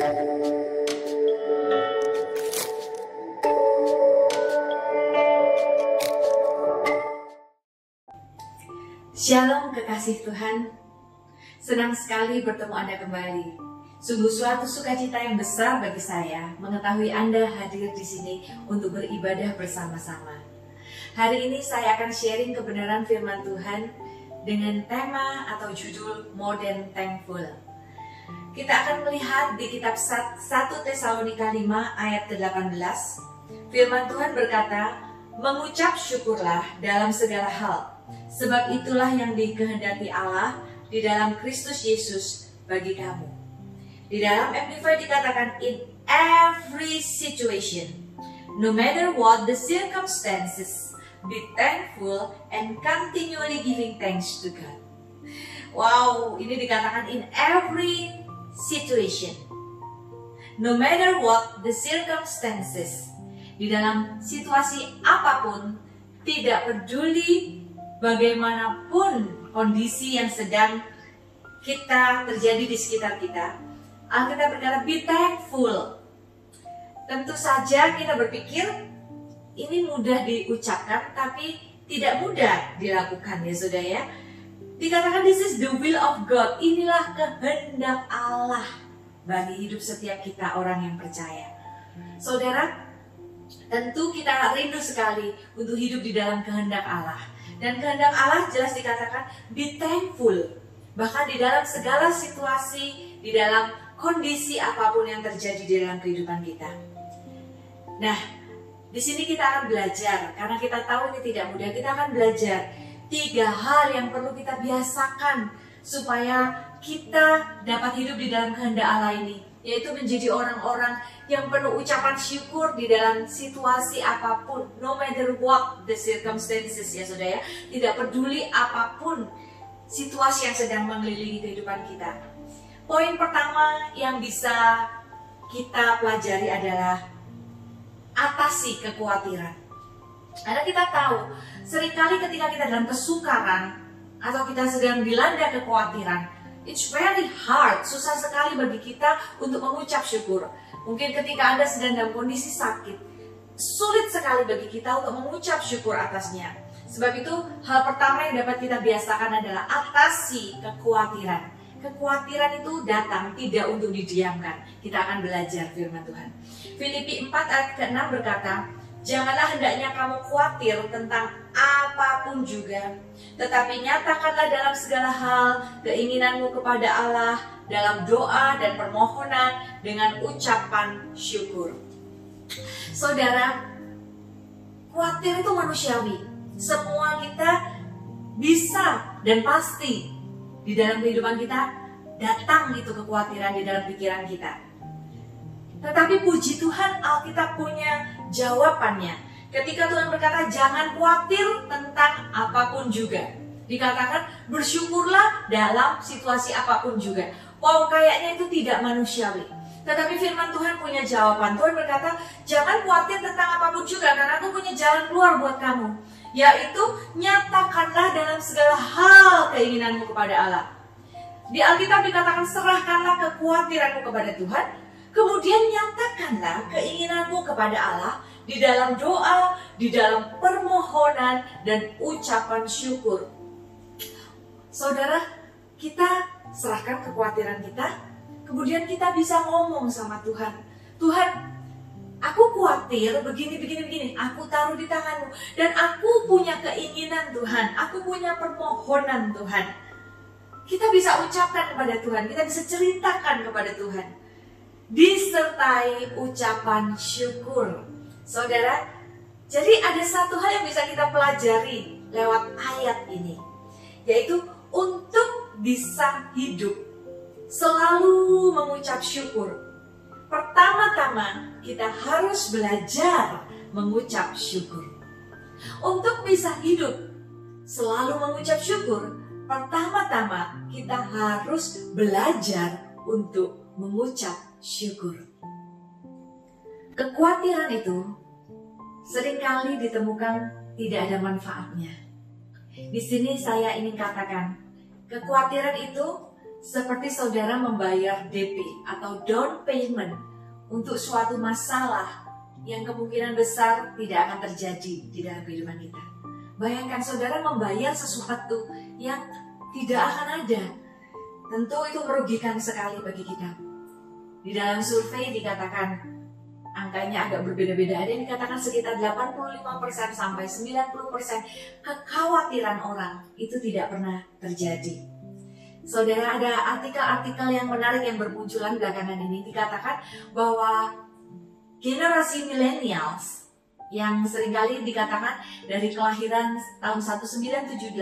Shalom kekasih Tuhan, senang sekali bertemu Anda kembali. Sungguh suatu sukacita yang besar bagi saya mengetahui Anda hadir di sini untuk beribadah bersama-sama. Hari ini saya akan sharing kebenaran firman Tuhan dengan tema atau judul Modern Thankful. Kita akan melihat di kitab 1 Tesalonika 5 ayat ke-18. Firman Tuhan berkata, "Mengucap syukurlah dalam segala hal, Sebab itulah yang dikehendaki Allah di dalam Kristus Yesus bagi kamu. Di dalam Amplify dikatakan in every situation, no matter what the circumstances, be thankful and continually giving thanks to God. Wow, ini dikatakan in every situation. No matter what the circumstances, di dalam situasi apa pun, tidak peduli bagaimanapun kondisi yang sedang kita terjadi di sekitar kita, Alkitab berkata be thankful. Tentu saja kita berpikir ini mudah diucapkan tapi tidak mudah dilakukan ya saudara ya. Dikatakan this is the will of God. Inilah kehendak Allah bagi hidup setiap kita orang yang percaya. Saudara, tentu kita rindu sekali untuk hidup di dalam kehendak Allah. Dan kehendak Allah jelas dikatakan be thankful. Bahkan di dalam segala situasi, di dalam kondisi apa pun yang terjadi di dalam kehidupan kita. Nah, di sini kita akan belajar karena kita tahu ini tidak mudah. Kita akan belajar tiga hal yang perlu kita biasakan supaya kita dapat hidup di dalam kehendak Allah ini yaitu menjadi orang-orang yang penuh ucapan syukur di dalam situasi apa pun, no matter what the circumstances ya saudara ya, tidak peduli apa pun situasi yang sedang mengelilingi kehidupan kita. Poin pertama yang bisa kita pelajari adalah atasi kekhawatiran. Karena kita tahu, sering kali ketika kita dalam kesukaran atau kita sedang dilanda kekhawatiran, It's very hard, susah sekali bagi kita untuk mengucap syukur. Mungkin ketika Anda sedang dalam kondisi sakit, sulit sekali bagi kita untuk mengucap syukur atasnya. Sebab itu, hal pertama yang dapat kita biasakan adalah atasi kekhawatiran. Kekhawatiran itu datang tidak untuk didiamkan. Kita akan belajar firman Tuhan. Filipi 4 ayat ke-6 berkata, Janganlah hendaknya kamu khawatir tentang apa pun juga, tetapi nyatakanlah dalam segala hal keinginanmu kepada Allah dalam doa dan permohonan dengan ucapan syukur. Saudara, khawatir itu manusiawi. Semua kita bisa dan pasti di dalam kehidupan kita datang itu kekhawatiran di dalam pikiran kita. Tetapi puji Tuhan Alkitab punya jawabannya. Ketika Tuhan berkata jangan khawatir tentang apa pun juga. Dikatakan bersyukurlah dalam situasi apa pun juga. Wow kayaknya itu tidak manusiawi. Tetapi firman Tuhan punya jawaban. Tuhan berkata, jangan khawatir tentang apa pun juga karena aku punya jalan keluar buat kamu. Yaitu nyatakanlah dalam segala hal keinginanmu kepada Allah. Di Alkitab dikatakan serahkanlah kekhawatiranmu kepada Tuhan Kemudian nyatakanlah keinginanmu kepada Allah di dalam doa, di dalam permohonan, dan ucapan syukur. Saudara, kita serahkan kekhawatiran kita, kemudian kita bisa ngomong sama Tuhan. Tuhan, aku khawatir begini, begini, begini. Aku taruh di tanganmu. Dan aku punya keinginan Tuhan. Aku punya permohonan Tuhan. Kita bisa ucapkan kepada Tuhan. Kita bisa ceritakan kepada Tuhan disertai ucapan syukur. Saudara, jadi ada satu hal yang bisa kita pelajari lewat ayat ini, yaitu untuk bisa hidup selalu mengucap syukur. Pertama-tama kita harus belajar mengucap syukur. Untuk bisa hidup selalu mengucap syukur, pertama-tama kita harus belajar untuk mengucap syukur. Kekhawatiran itu sering kali ditemukan tidak ada manfaatnya. Di sini saya ingin katakan, kekhawatiran itu seperti saudara membayar DP atau down payment untuk suatu masalah yang kemungkinan besar tidak akan terjadi di dalam kehidupan kita. Bayangkan saudara membayar sesuatu yang tidak akan ada. Tentu itu merugikan sekali bagi kita. Di dalam survei dikatakan angkanya agak berbeda-beda. Ada yang dikatakan sekitar 85% sampai 90% kekhawatiran orang itu tidak pernah terjadi. Saudara ada artikel-artikel yang menarik yang bermunculan belakangan ini dikatakan bahwa generasi millennials yang sering kali dikatakan dari kelahiran tahun 1978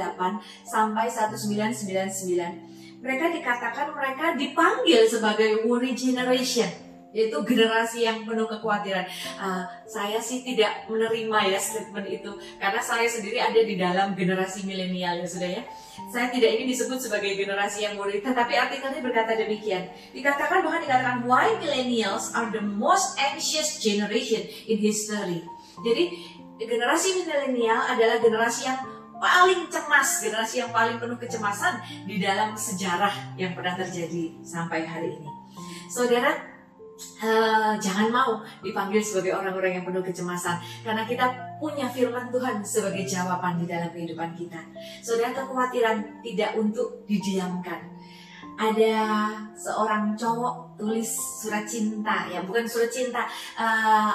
sampai 1999 mereka dikatakan mereka dipanggil sebagai worry generation yaitu generasi yang penuh kekhawatiran. Uh, saya sih tidak menerima ya statement itu karena saya sendiri ada di dalam generasi milenial ya sudah ya. Saya tidak ingin disebut sebagai generasi yang worry, tapi artikelnya berkata demikian. Dikatakan bahkan dikatakan why millennials are the most anxious generation in history. Jadi generasi milenial adalah generasi yang paling cemas, generasi yang paling penuh kecemasan di dalam sejarah yang pernah terjadi sampai hari ini. Saudara, Uh, jangan mau dipanggil sebagai orang-orang yang penuh kecemasan karena kita punya firman Tuhan sebagai jawaban di dalam kehidupan kita. Saudara kekhawatiran tidak untuk didiamkan. Ada seorang cowok tulis surat cinta ya bukan surat cinta uh,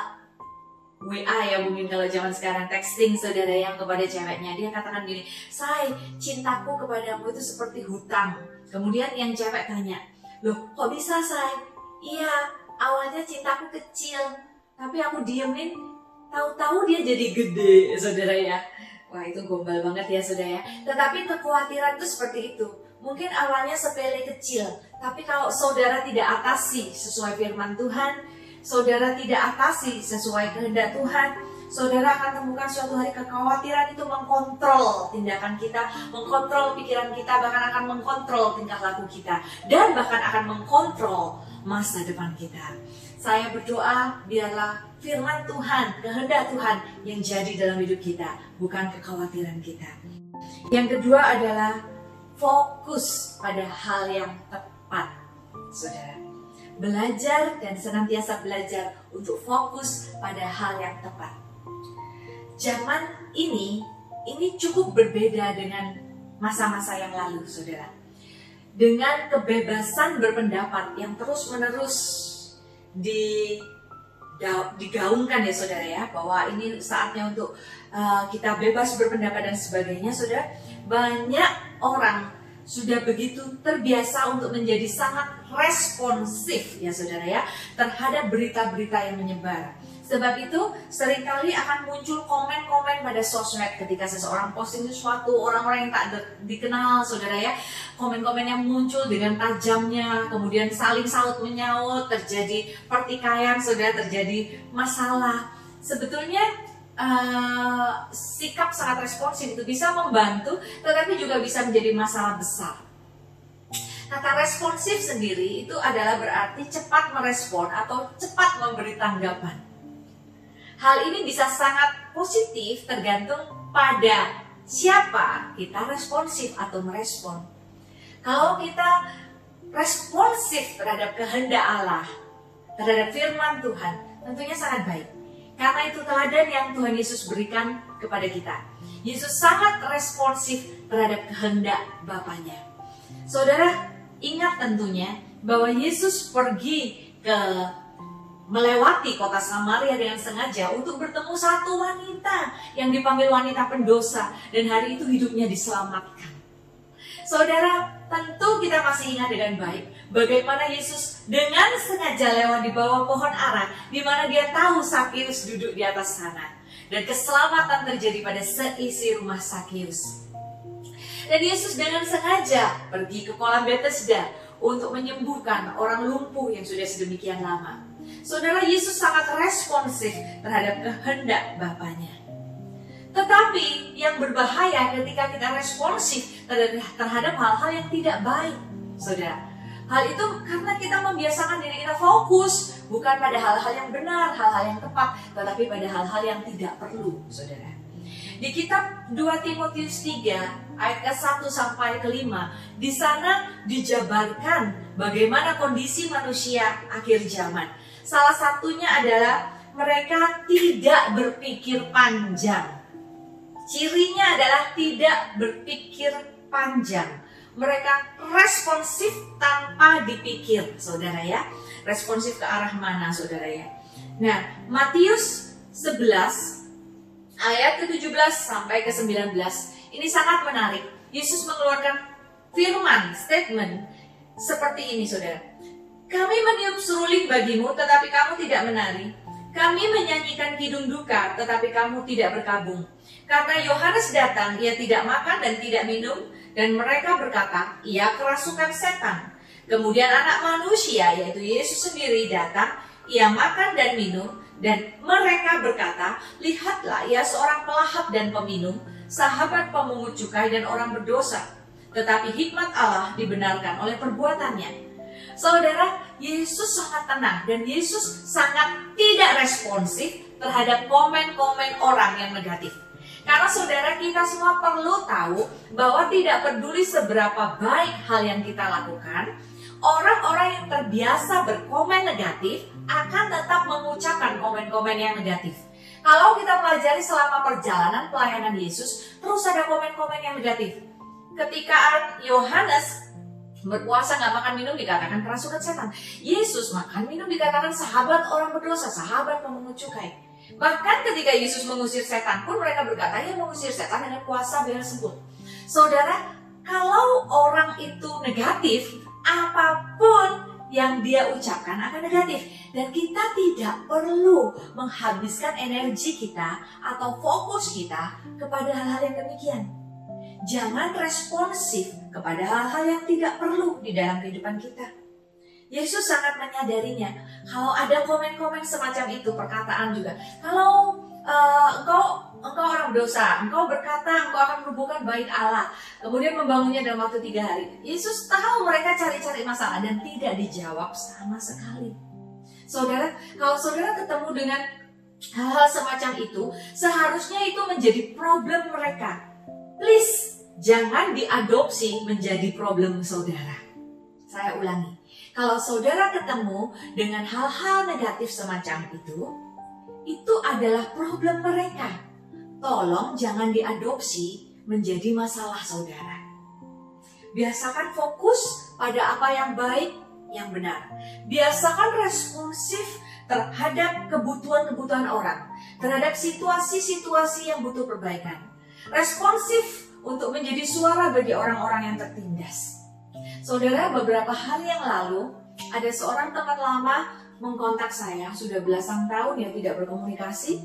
WA ya mungkin kalau zaman sekarang texting saudara yang kepada ceweknya dia katakan gini, say cintaku kepadamu itu seperti hutang. Kemudian yang cewek tanya, loh kok bisa say? Iya, awalnya cintaku kecil tapi aku diemin tahu-tahu dia jadi gede saudara ya wah itu gombal banget ya saudara ya tetapi kekhawatiran itu seperti itu mungkin awalnya sepele kecil tapi kalau saudara tidak atasi sesuai firman Tuhan saudara tidak atasi sesuai kehendak Tuhan saudara akan temukan suatu hari kekhawatiran itu mengkontrol tindakan kita, mengkontrol pikiran kita, bahkan akan mengkontrol tingkah laku kita, dan bahkan akan mengkontrol masa depan kita. Saya berdoa biarlah firman Tuhan, kehendak Tuhan yang jadi dalam hidup kita, bukan kekhawatiran kita. Yang kedua adalah fokus pada hal yang tepat, saudara. Belajar dan senantiasa belajar untuk fokus pada hal yang tepat zaman ini ini cukup berbeda dengan masa-masa yang lalu, saudara. Dengan kebebasan berpendapat yang terus-menerus di digaungkan ya saudara ya bahwa ini saatnya untuk uh, kita bebas berpendapat dan sebagainya saudara banyak orang sudah begitu terbiasa untuk menjadi sangat responsif ya saudara ya terhadap berita-berita yang menyebar Sebab itu sering kali akan muncul komen-komen pada sosmed ketika seseorang posting sesuatu, orang-orang yang tak dikenal saudara ya. Komen-komen yang muncul dengan tajamnya, kemudian saling saut menyaut, terjadi pertikaian, saudara terjadi masalah. Sebetulnya uh, sikap sangat responsif itu bisa membantu, tetapi juga bisa menjadi masalah besar. Kata responsif sendiri itu adalah berarti cepat merespon atau cepat memberi tanggapan. Hal ini bisa sangat positif tergantung pada siapa kita responsif atau merespon. Kalau kita responsif terhadap kehendak Allah, terhadap firman Tuhan, tentunya sangat baik. Karena itu teladan yang Tuhan Yesus berikan kepada kita. Yesus sangat responsif terhadap kehendak Bapaknya. Saudara, ingat tentunya bahwa Yesus pergi ke melewati kota Samaria dengan sengaja untuk bertemu satu wanita yang dipanggil wanita pendosa dan hari itu hidupnya diselamatkan. Saudara, tentu kita masih ingat dengan baik bagaimana Yesus dengan sengaja lewat di bawah pohon ara di mana dia tahu Sakius duduk di atas sana dan keselamatan terjadi pada seisi rumah Sakius. Dan Yesus dengan sengaja pergi ke kolam Bethesda untuk menyembuhkan orang lumpuh yang sudah sedemikian lama. Saudara Yesus sangat responsif terhadap kehendak Bapaknya. Tetapi yang berbahaya ketika kita responsif terhadap hal-hal yang tidak baik, saudara. Hal itu karena kita membiasakan diri kita fokus bukan pada hal-hal yang benar, hal-hal yang tepat, tetapi pada hal-hal yang tidak perlu, saudara. Di kitab 2 Timotius 3 ayat ke-1 sampai ke-5, di sana dijabarkan bagaimana kondisi manusia akhir zaman. Salah satunya adalah mereka tidak berpikir panjang. Cirinya adalah tidak berpikir panjang. Mereka responsif tanpa dipikir, saudara ya. Responsif ke arah mana, saudara ya. Nah, Matius 11 ayat ke-17 sampai ke-19 ini sangat menarik. Yesus mengeluarkan firman, statement seperti ini saudara. Kami meniup seruling bagimu tetapi kamu tidak menari. Kami menyanyikan kidung duka tetapi kamu tidak berkabung. Karena Yohanes datang, ia tidak makan dan tidak minum, dan mereka berkata, ia kerasukan setan. Kemudian anak manusia, yaitu Yesus sendiri datang, ia makan dan minum, dan mereka berkata, lihatlah ia seorang pelahap dan peminum, sahabat pemungut cukai dan orang berdosa. Tetapi hikmat Allah dibenarkan oleh perbuatannya. Saudara, Yesus sangat tenang dan Yesus sangat tidak responsif terhadap komen-komen orang yang negatif. Karena saudara kita semua perlu tahu bahwa tidak peduli seberapa baik hal yang kita lakukan, orang-orang yang terbiasa berkomen negatif akan tetap mengucapkan komen-komen yang negatif. Kalau kita pelajari selama perjalanan pelayanan Yesus, terus ada komen-komen yang negatif. Ketika Yohanes berpuasa nggak makan minum dikatakan kerasukan setan. Yesus makan minum dikatakan sahabat orang berdosa, sahabat pemungut cukai. Bahkan ketika Yesus mengusir setan pun mereka berkata, ya mengusir setan dengan kuasa sebut. Saudara, kalau orang itu negatif, apa pun yang dia ucapkan akan negatif dan kita tidak perlu menghabiskan energi kita atau fokus kita kepada hal-hal yang demikian. Jangan responsif kepada hal-hal yang tidak perlu di dalam kehidupan kita. Yesus sangat menyadarinya. Kalau ada komen-komen semacam itu, perkataan juga. Kalau uh, engkau engkau orang dosa, engkau berkata engkau akan merubuhkan bait Allah, kemudian membangunnya dalam waktu tiga hari. Yesus tahu mereka cari-cari masalah dan tidak dijawab sama sekali. Saudara, kalau saudara ketemu dengan hal-hal semacam itu, seharusnya itu menjadi problem mereka. Please, jangan diadopsi menjadi problem saudara. Saya ulangi, kalau saudara ketemu dengan hal-hal negatif semacam itu, itu adalah problem mereka tolong jangan diadopsi menjadi masalah saudara. Biasakan fokus pada apa yang baik, yang benar. Biasakan responsif terhadap kebutuhan-kebutuhan orang, terhadap situasi-situasi yang butuh perbaikan. Responsif untuk menjadi suara bagi orang-orang yang tertindas. Saudara, beberapa hari yang lalu ada seorang teman lama mengkontak saya, sudah belasan tahun ya tidak berkomunikasi,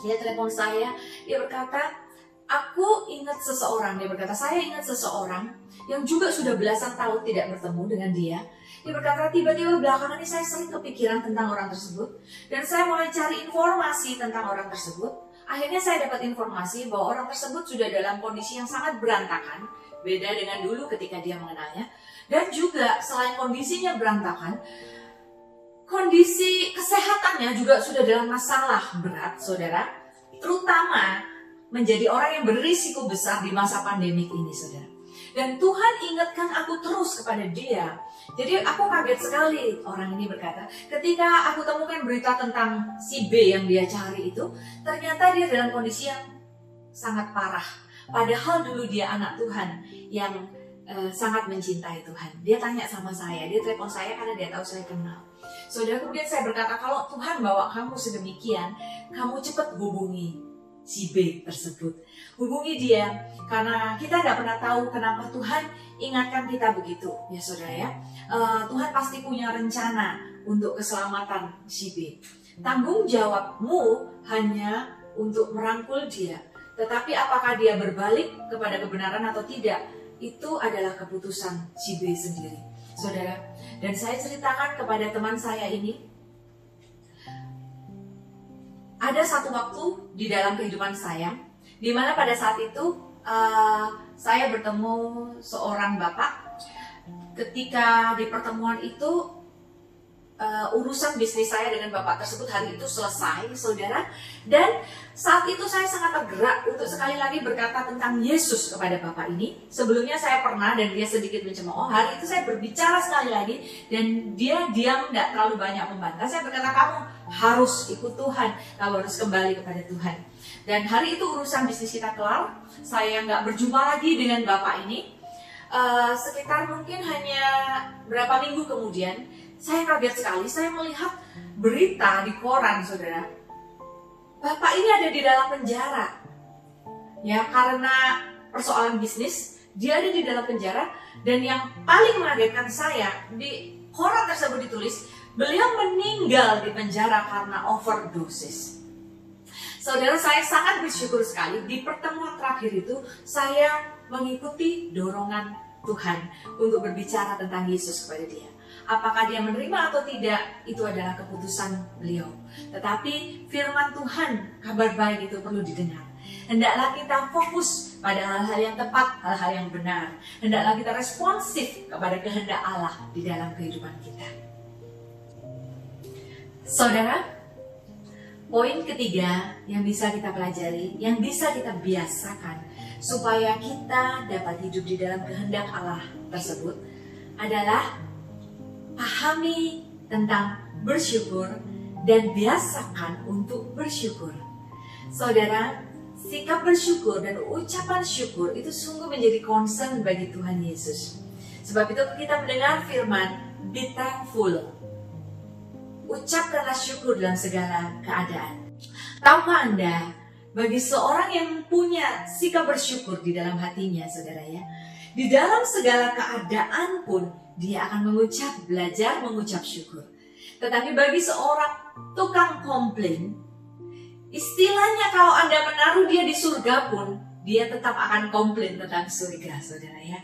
dia telepon saya, dia berkata, aku ingat seseorang. Dia berkata, saya ingat seseorang yang juga sudah belasan tahun tidak bertemu dengan dia. Dia berkata, tiba-tiba belakangan ini saya sering kepikiran tentang orang tersebut. Dan saya mulai cari informasi tentang orang tersebut. Akhirnya saya dapat informasi bahwa orang tersebut sudah dalam kondisi yang sangat berantakan. Beda dengan dulu ketika dia mengenalnya. Dan juga selain kondisinya berantakan, kondisi kesehatannya juga sudah dalam masalah berat, saudara. Terutama menjadi orang yang berisiko besar di masa pandemik ini, saudara. Dan Tuhan ingatkan aku terus kepada dia. Jadi aku kaget sekali orang ini berkata, ketika aku temukan berita tentang si B yang dia cari itu, ternyata dia dalam kondisi yang sangat parah. Padahal dulu dia anak Tuhan yang uh, sangat mencintai Tuhan. Dia tanya sama saya, dia telepon saya karena dia tahu saya kenal. Saudara kemudian saya berkata, kalau Tuhan bawa kamu sedemikian, kamu cepat hubungi si B tersebut. Hubungi dia, karena kita tidak pernah tahu kenapa Tuhan ingatkan kita begitu. Ya saudara ya, uh, Tuhan pasti punya rencana untuk keselamatan si B. Tanggung jawabmu hanya untuk merangkul dia. Tetapi apakah dia berbalik kepada kebenaran atau tidak, itu adalah keputusan si B sendiri. Saudara, dan saya ceritakan kepada teman saya ini, ada satu waktu di dalam kehidupan saya, di mana pada saat itu uh, saya bertemu seorang bapak. Ketika di pertemuan itu, uh, urusan bisnis saya dengan bapak tersebut hari itu selesai, saudara. Dan saat itu saya sangat tergerak untuk sekali lagi berkata tentang Yesus kepada bapak ini. Sebelumnya saya pernah dan dia sedikit mencemooh. Hari itu saya berbicara sekali lagi dan dia diam tidak terlalu banyak membantah. Saya berkata kamu harus ikut Tuhan, kamu harus kembali kepada Tuhan. Dan hari itu urusan bisnis kita kelar. Saya nggak berjumpa lagi dengan bapak ini. Uh, sekitar mungkin hanya berapa minggu kemudian saya kaget sekali, saya melihat berita di koran, saudara. Bapak ini ada di dalam penjara. Ya, karena persoalan bisnis, dia ada di dalam penjara. Dan yang paling mengagetkan saya, di koran tersebut ditulis, beliau meninggal di penjara karena overdosis. Saudara, saya sangat bersyukur sekali di pertemuan terakhir itu, saya mengikuti dorongan Tuhan untuk berbicara tentang Yesus kepada dia. Apakah dia menerima atau tidak, itu adalah keputusan beliau. Tetapi firman Tuhan, kabar baik itu perlu didengar. Hendaklah kita fokus pada hal-hal yang tepat, hal-hal yang benar. Hendaklah kita responsif kepada kehendak Allah di dalam kehidupan kita. Saudara, poin ketiga yang bisa kita pelajari, yang bisa kita biasakan supaya kita dapat hidup di dalam kehendak Allah tersebut adalah pahami tentang bersyukur dan biasakan untuk bersyukur. Saudara, sikap bersyukur dan ucapan syukur itu sungguh menjadi concern bagi Tuhan Yesus. Sebab itu kita mendengar firman, be thankful. Ucapkanlah syukur dalam segala keadaan. Tahukah Anda, bagi seorang yang punya sikap bersyukur di dalam hatinya, saudara ya, di dalam segala keadaan pun dia akan mengucap, belajar mengucap syukur. Tetapi bagi seorang tukang komplain, istilahnya kalau Anda menaruh dia di surga pun, dia tetap akan komplain tentang surga, saudara ya.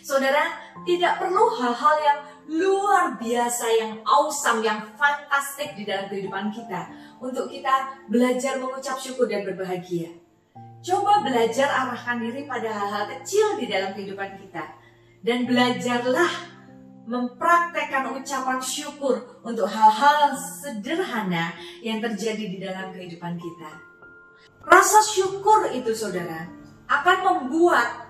Saudara, tidak perlu hal-hal yang luar biasa, yang awesome, yang fantastik di dalam kehidupan kita untuk kita belajar mengucap syukur dan berbahagia. Coba belajar arahkan diri pada hal-hal kecil di dalam kehidupan kita dan belajarlah mempraktekkan ucapan syukur untuk hal-hal sederhana yang terjadi di dalam kehidupan kita. Rasa syukur itu saudara akan membuat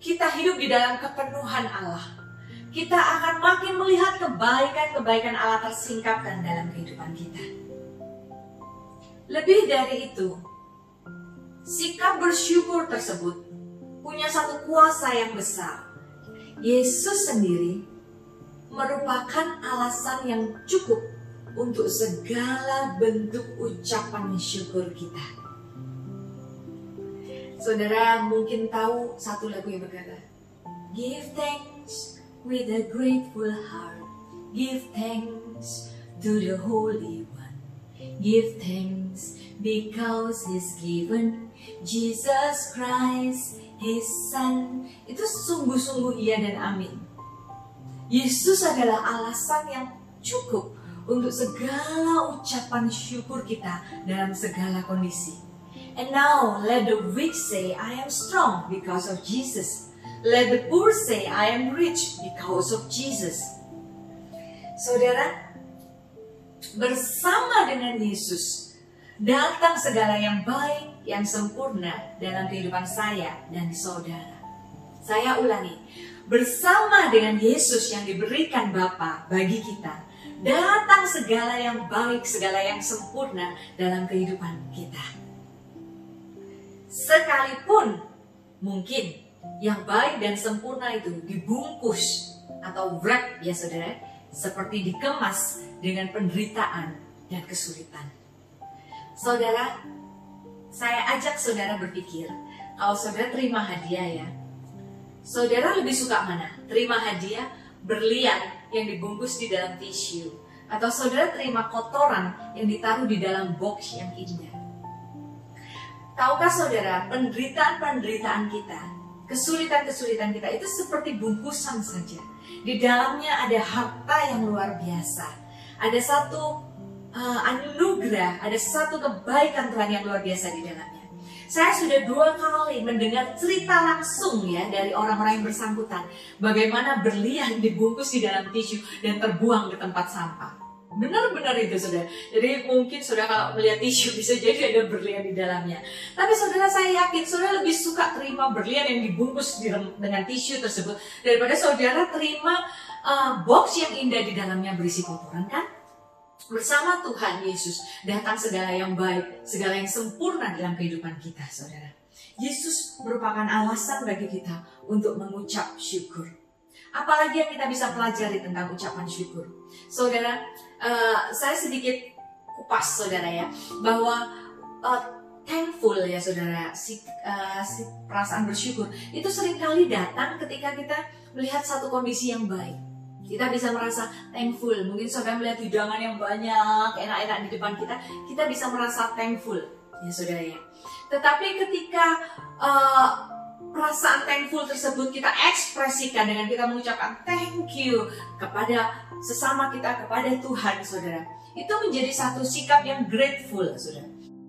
kita hidup di dalam kepenuhan Allah. Kita akan makin melihat kebaikan-kebaikan Allah tersingkapkan dalam kehidupan kita. Lebih dari itu, sikap bersyukur tersebut punya satu kuasa yang besar. Yesus sendiri merupakan alasan yang cukup untuk segala bentuk ucapan syukur kita. Saudara mungkin tahu satu lagu yang berkata, Give thanks with a grateful heart, give thanks to the Holy One, give thanks because He's given Jesus Christ His Son itu sungguh-sungguh iya dan amin. Yesus adalah alasan yang cukup untuk segala ucapan syukur kita dalam segala kondisi. And now let the weak say, I am strong because of Jesus. Let the poor say, I am rich because of Jesus. Saudara, bersama dengan Yesus, datang segala yang baik, yang sempurna dalam kehidupan saya dan saudara. Saya ulangi, bersama dengan Yesus yang diberikan Bapa bagi kita, datang segala yang baik, segala yang sempurna dalam kehidupan kita. Sekalipun mungkin yang baik dan sempurna itu dibungkus atau wrap ya saudara, seperti dikemas dengan penderitaan dan kesulitan. Saudara, saya ajak saudara berpikir, kalau saudara terima hadiah ya, saudara lebih suka mana? Terima hadiah berlian yang dibungkus di dalam tisu, atau saudara terima kotoran yang ditaruh di dalam box yang indah? Tahukah saudara, penderitaan-penderitaan kita, kesulitan-kesulitan kita itu seperti bungkusan saja. Di dalamnya ada harta yang luar biasa. Ada satu uh, anugerah, ada satu kebaikan Tuhan yang luar biasa di dalamnya. Saya sudah dua kali mendengar cerita langsung ya dari orang-orang yang bersangkutan. Bagaimana berlian dibungkus di dalam tisu dan terbuang ke tempat sampah. Benar-benar itu saudara. Jadi mungkin saudara kalau melihat tisu bisa jadi ada berlian di dalamnya. Tapi saudara saya yakin saudara lebih suka terima berlian yang dibungkus dengan tisu tersebut daripada saudara terima uh, box yang indah di dalamnya berisi kotoran kan? Bersama Tuhan Yesus datang segala yang baik, segala yang sempurna dalam kehidupan kita, saudara. Yesus merupakan alasan bagi kita untuk mengucap syukur. Apalagi yang kita bisa pelajari tentang ucapan syukur. Saudara, uh, saya sedikit kupas saudara ya, bahwa uh, thankful ya saudara, si, uh, si perasaan bersyukur itu sering kali datang ketika kita melihat satu kondisi yang baik kita bisa merasa thankful. Mungkin saudara melihat hidangan yang banyak, enak-enak di depan kita, kita bisa merasa thankful, ya saudara ya. Tetapi ketika uh, perasaan thankful tersebut kita ekspresikan dengan kita mengucapkan thank you kepada sesama kita, kepada Tuhan, saudara. Itu menjadi satu sikap yang grateful, saudara.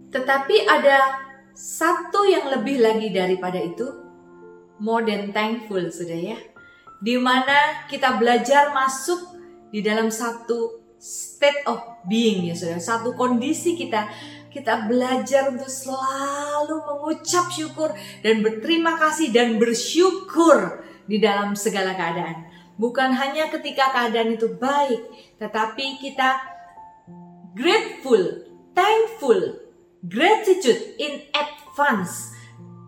Tetapi ada satu yang lebih lagi daripada itu, more than thankful, saudara ya di mana kita belajar masuk di dalam satu state of being ya saudara, satu kondisi kita kita belajar untuk selalu mengucap syukur dan berterima kasih dan bersyukur di dalam segala keadaan. Bukan hanya ketika keadaan itu baik, tetapi kita grateful, thankful, gratitude in advance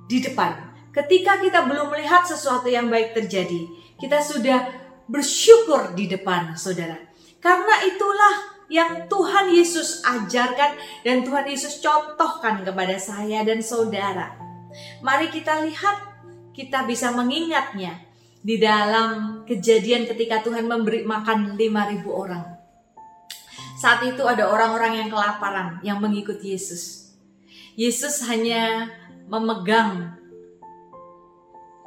di depan. Ketika kita belum melihat sesuatu yang baik terjadi, kita sudah bersyukur di depan saudara. Karena itulah yang Tuhan Yesus ajarkan dan Tuhan Yesus contohkan kepada saya dan saudara. Mari kita lihat, kita bisa mengingatnya di dalam kejadian ketika Tuhan memberi makan 5000 orang. Saat itu ada orang-orang yang kelaparan yang mengikuti Yesus. Yesus hanya memegang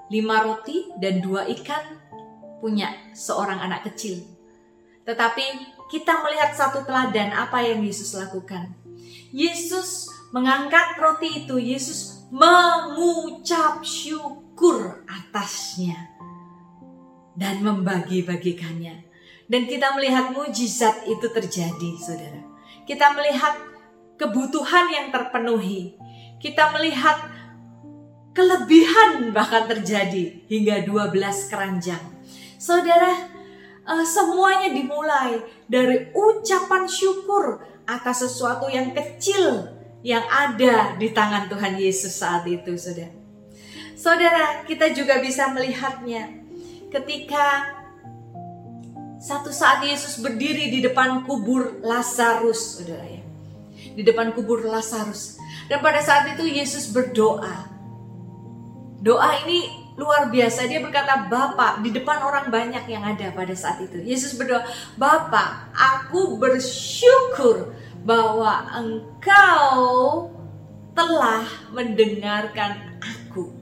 lima roti dan dua ikan punya seorang anak kecil. Tetapi kita melihat satu teladan apa yang Yesus lakukan. Yesus mengangkat roti itu, Yesus mengucap syukur atasnya dan membagi-bagikannya. Dan kita melihat mujizat itu terjadi, saudara. Kita melihat kebutuhan yang terpenuhi. Kita melihat kelebihan bahkan terjadi hingga 12 keranjang. Saudara, uh, semuanya dimulai dari ucapan syukur atas sesuatu yang kecil yang ada di tangan Tuhan Yesus saat itu, Saudara. Saudara, kita juga bisa melihatnya ketika satu saat Yesus berdiri di depan kubur Lazarus, Saudara ya. Di depan kubur Lazarus. Dan pada saat itu Yesus berdoa Doa ini luar biasa. Dia berkata, Bapak, di depan orang banyak yang ada pada saat itu. Yesus berdoa, Bapak, aku bersyukur bahwa engkau telah mendengarkan aku.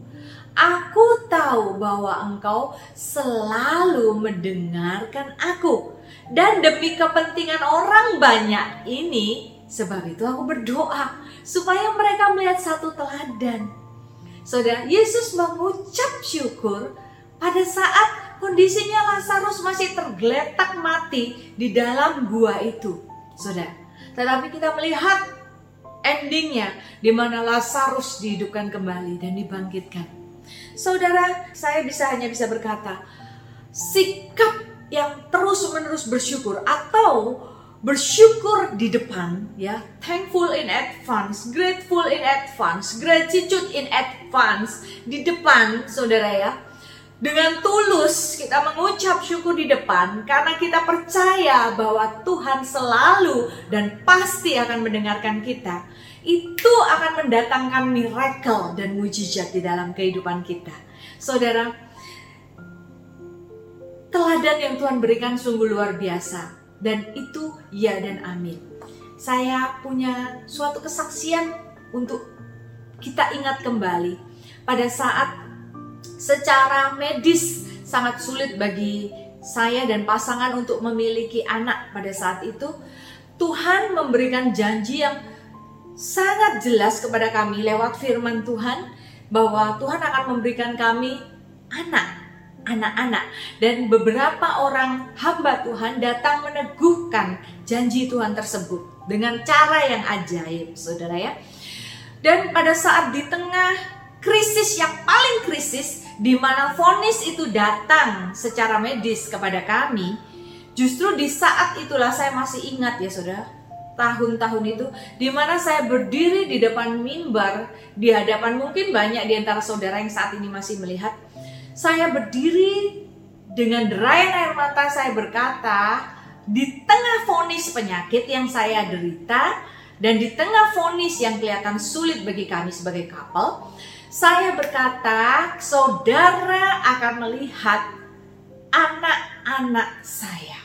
Aku tahu bahwa engkau selalu mendengarkan aku. Dan demi kepentingan orang banyak ini, sebab itu aku berdoa supaya mereka melihat satu teladan Saudara, Yesus mengucap syukur pada saat kondisinya Lazarus masih tergeletak mati di dalam gua itu. Saudara, tetapi kita melihat endingnya di mana Lazarus dihidupkan kembali dan dibangkitkan. Saudara, saya bisa hanya bisa berkata, sikap yang terus-menerus bersyukur atau bersyukur di depan ya. Thankful in advance grateful in advance gratitude in advance di depan saudara ya. Dengan tulus kita mengucap syukur di depan karena kita percaya bahwa Tuhan selalu dan pasti akan mendengarkan kita. Itu akan mendatangkan miracle dan mujizat di dalam kehidupan kita. Saudara teladan yang Tuhan berikan sungguh luar biasa dan itu ya dan amin. Saya punya suatu kesaksian untuk kita ingat kembali pada saat secara medis sangat sulit bagi saya dan pasangan untuk memiliki anak pada saat itu. Tuhan memberikan janji yang sangat jelas kepada kami lewat firman Tuhan bahwa Tuhan akan memberikan kami anak anak-anak dan beberapa orang hamba Tuhan datang meneguhkan janji Tuhan tersebut dengan cara yang ajaib, Saudara ya. Dan pada saat di tengah krisis yang paling krisis di mana vonis itu datang secara medis kepada kami, justru di saat itulah saya masih ingat ya Saudara, tahun-tahun itu di mana saya berdiri di depan mimbar di hadapan mungkin banyak di antara saudara yang saat ini masih melihat saya berdiri dengan derayan air mata saya berkata, di tengah vonis penyakit yang saya derita dan di tengah vonis yang kelihatan sulit bagi kami sebagai couple, saya berkata, saudara akan melihat anak-anak saya.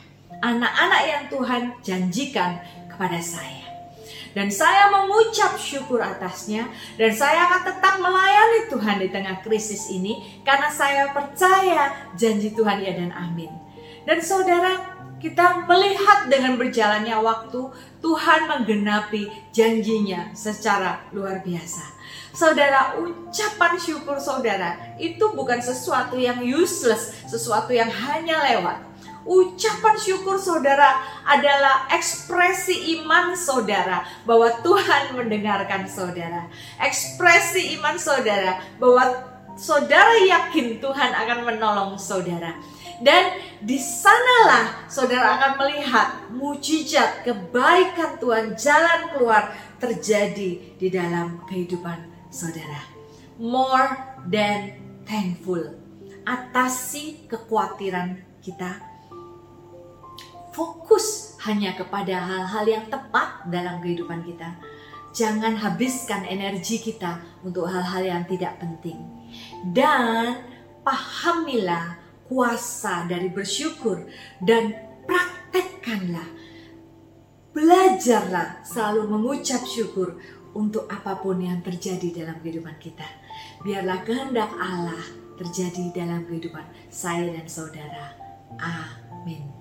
Anak-anak yang Tuhan janjikan kepada saya dan saya mengucap syukur atasnya dan saya akan tetap melayani Tuhan di tengah krisis ini karena saya percaya janji Tuhan ya dan amin. Dan saudara, kita melihat dengan berjalannya waktu Tuhan menggenapi janjinya secara luar biasa. Saudara, ucapan syukur saudara itu bukan sesuatu yang useless, sesuatu yang hanya lewat Ucapan syukur saudara adalah ekspresi iman saudara bahwa Tuhan mendengarkan saudara. Ekspresi iman saudara bahwa saudara yakin Tuhan akan menolong saudara. Dan di sanalah saudara akan melihat mujizat kebaikan Tuhan jalan keluar terjadi di dalam kehidupan saudara. More than thankful. Atasi kekhawatiran kita fokus hanya kepada hal-hal yang tepat dalam kehidupan kita. Jangan habiskan energi kita untuk hal-hal yang tidak penting. Dan pahamilah kuasa dari bersyukur dan praktekkanlah. Belajarlah selalu mengucap syukur untuk apa pun yang terjadi dalam kehidupan kita. Biarlah kehendak Allah terjadi dalam kehidupan saya dan saudara. Amin.